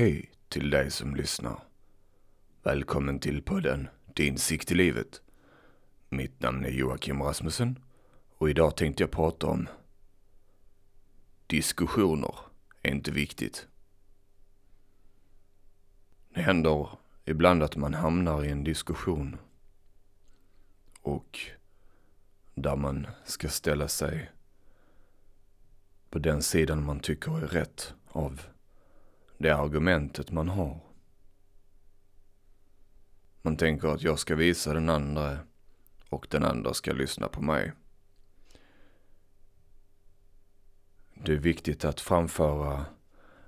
Hej till dig som lyssnar. Välkommen till podden Din sikt i livet. Mitt namn är Joakim Rasmussen och idag tänkte jag prata om diskussioner är inte viktigt. Det händer ibland att man hamnar i en diskussion och där man ska ställa sig på den sidan man tycker är rätt av det argumentet man har. Man tänker att jag ska visa den andra och den andra ska lyssna på mig. Det är viktigt att framföra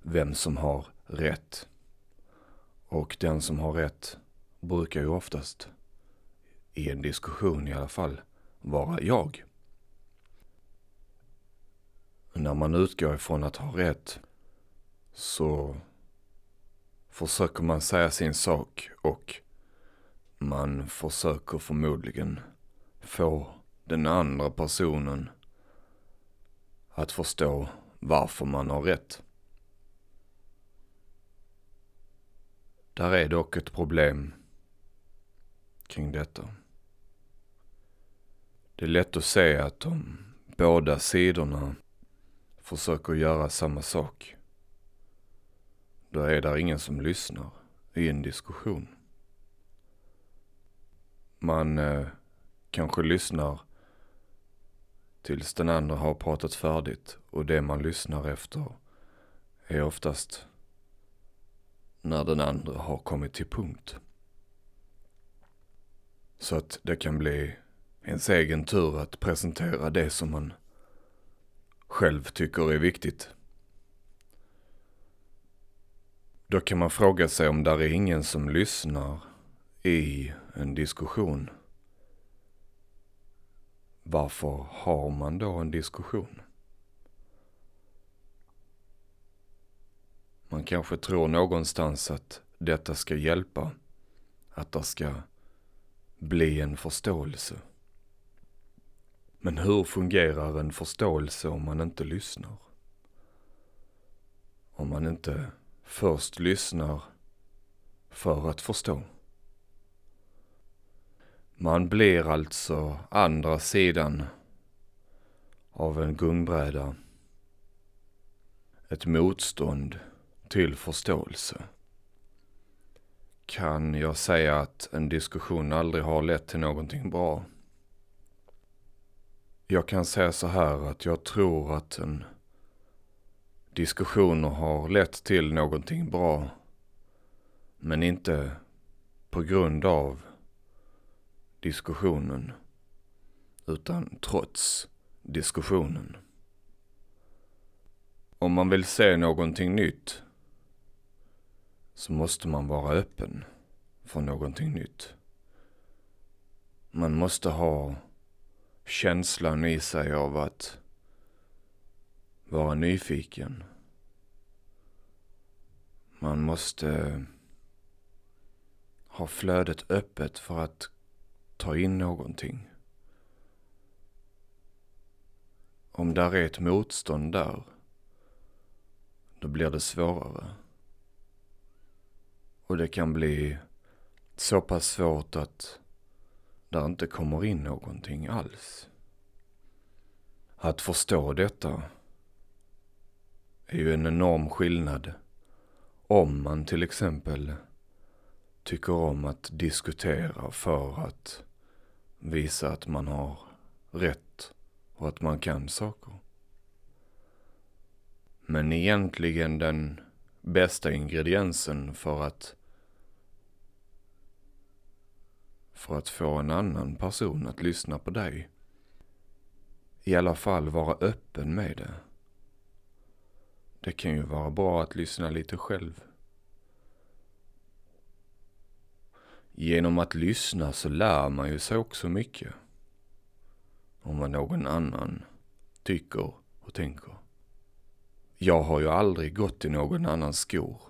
vem som har rätt. Och den som har rätt brukar ju oftast, i en diskussion i alla fall, vara jag. När man utgår ifrån att ha rätt så försöker man säga sin sak och man försöker förmodligen få den andra personen att förstå varför man har rätt. Där är dock ett problem kring detta. Det är lätt att se att de båda sidorna försöker göra samma sak. Då är det ingen som lyssnar i en diskussion. Man eh, kanske lyssnar tills den andra har pratat färdigt och det man lyssnar efter är oftast när den andra har kommit till punkt. Så att det kan bli ens egen tur att presentera det som man själv tycker är viktigt. Då kan man fråga sig om där är ingen som lyssnar i en diskussion. Varför har man då en diskussion? Man kanske tror någonstans att detta ska hjälpa. Att det ska bli en förståelse. Men hur fungerar en förståelse om man inte lyssnar? Om man inte först lyssnar för att förstå. Man blir alltså andra sidan av en gungbräda. Ett motstånd till förståelse. Kan jag säga att en diskussion aldrig har lett till någonting bra? Jag kan säga så här att jag tror att en diskussioner har lett till någonting bra. Men inte på grund av diskussionen. Utan trots diskussionen. Om man vill se någonting nytt så måste man vara öppen för någonting nytt. Man måste ha känslan i sig av att vara nyfiken. Man måste ha flödet öppet för att ta in någonting. Om där är ett motstånd där, då blir det svårare. Och det kan bli så pass svårt att där inte kommer in någonting alls. Att förstå detta är ju en enorm skillnad om man till exempel tycker om att diskutera för att visa att man har rätt och att man kan saker. Men egentligen den bästa ingrediensen för att för att få en annan person att lyssna på dig. I alla fall vara öppen med det. Det kan ju vara bra att lyssna lite själv. Genom att lyssna så lär man ju sig också mycket. Om vad någon annan tycker och tänker. Jag har ju aldrig gått i någon annans skor.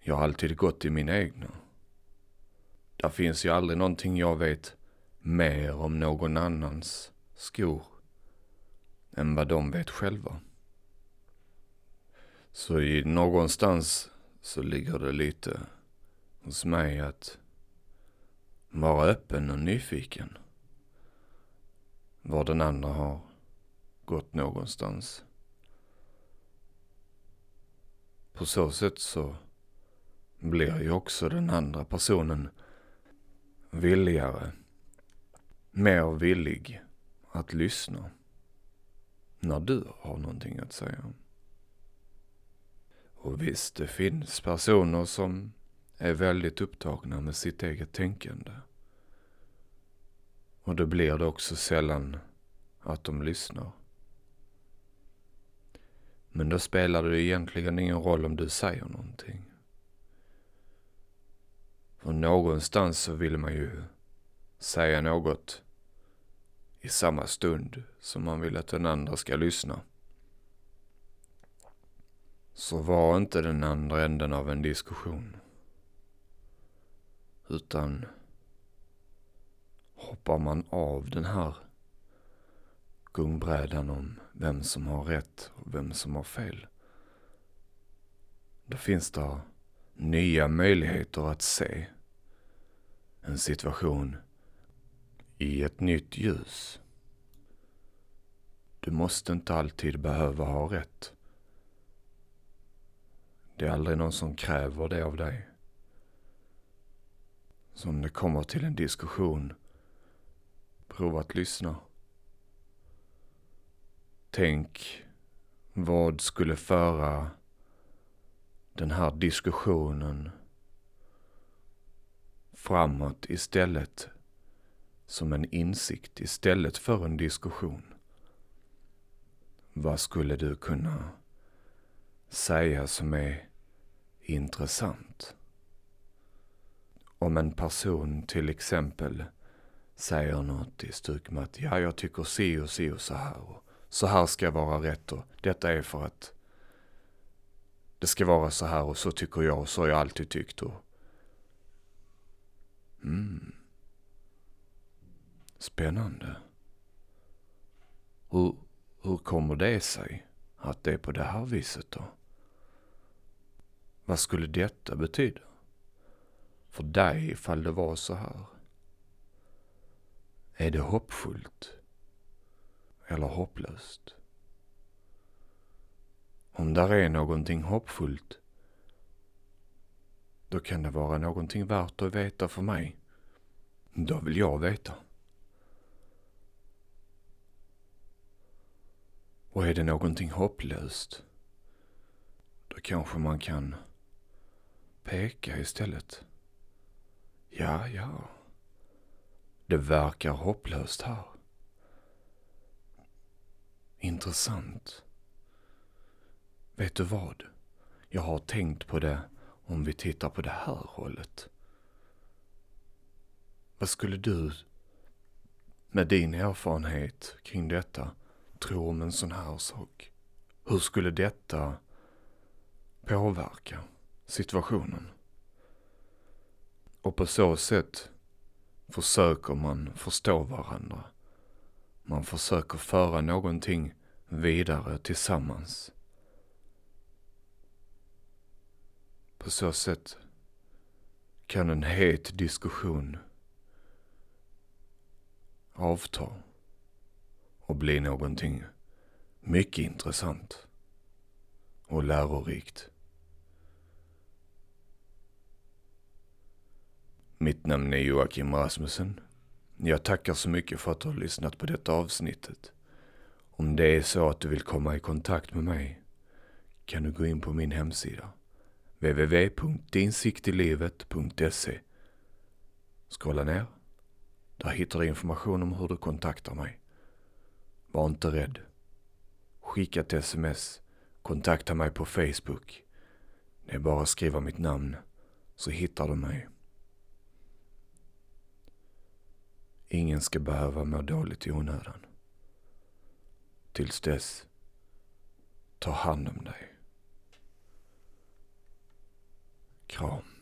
Jag har alltid gått i mina egna. Där finns ju aldrig någonting jag vet mer om någon annans skor än vad de vet själva. Så i någonstans så ligger det lite hos mig att vara öppen och nyfiken. Var den andra har gått någonstans. På så sätt så blir ju också den andra personen villigare, mer villig att lyssna när du har någonting att säga. Och visst, det finns personer som är väldigt upptagna med sitt eget tänkande. Och då blir det också sällan att de lyssnar. Men då spelar det egentligen ingen roll om du säger någonting. För någonstans så vill man ju säga något i samma stund som man vill att den andra ska lyssna. Så var inte den andra änden av en diskussion. Utan hoppar man av den här gungbrädan om vem som har rätt och vem som har fel. Då finns det nya möjligheter att se en situation i ett nytt ljus. Du måste inte alltid behöva ha rätt. Det är aldrig någon som kräver det av dig. Så om det kommer till en diskussion, prova att lyssna. Tänk, vad skulle föra den här diskussionen framåt istället som en insikt istället för en diskussion. Vad skulle du kunna säga som är intressant? Om en person till exempel säger något i stuk med att ja, jag tycker si och si och så här och så här ska vara rätt och detta är för att det ska vara så här och så tycker jag och så har jag alltid tyckt och mm. Spännande. Hur, hur kommer det sig att det är på det här viset då? Vad skulle detta betyda? För dig ifall det var så här? Är det hoppfullt? Eller hopplöst? Om där är någonting hoppfullt, då kan det vara någonting värt att veta för mig. Då vill jag veta. Och är det någonting hopplöst, då kanske man kan peka istället. Ja, ja. Det verkar hopplöst här. Intressant. Vet du vad? Jag har tänkt på det om vi tittar på det här hållet. Vad skulle du med din erfarenhet kring detta tro om en sån här sak? Hur skulle detta påverka situationen? Och på så sätt försöker man förstå varandra. Man försöker föra någonting vidare tillsammans. På så sätt kan en het diskussion avta och bli någonting mycket intressant och lärorikt. Mitt namn är Joakim Rasmussen. Jag tackar så mycket för att du har lyssnat på detta avsnittet. Om det är så att du vill komma i kontakt med mig kan du gå in på min hemsida www.dinsiktilivet.se Skrolla ner. Där hittar du information om hur du kontaktar mig. Var inte rädd. Skicka ett sms. Kontakta mig på Facebook. Det är bara att skriva mitt namn så hittar du mig. Ingen ska behöva må dåligt i onödan. Tills dess, ta hand om dig. Kram.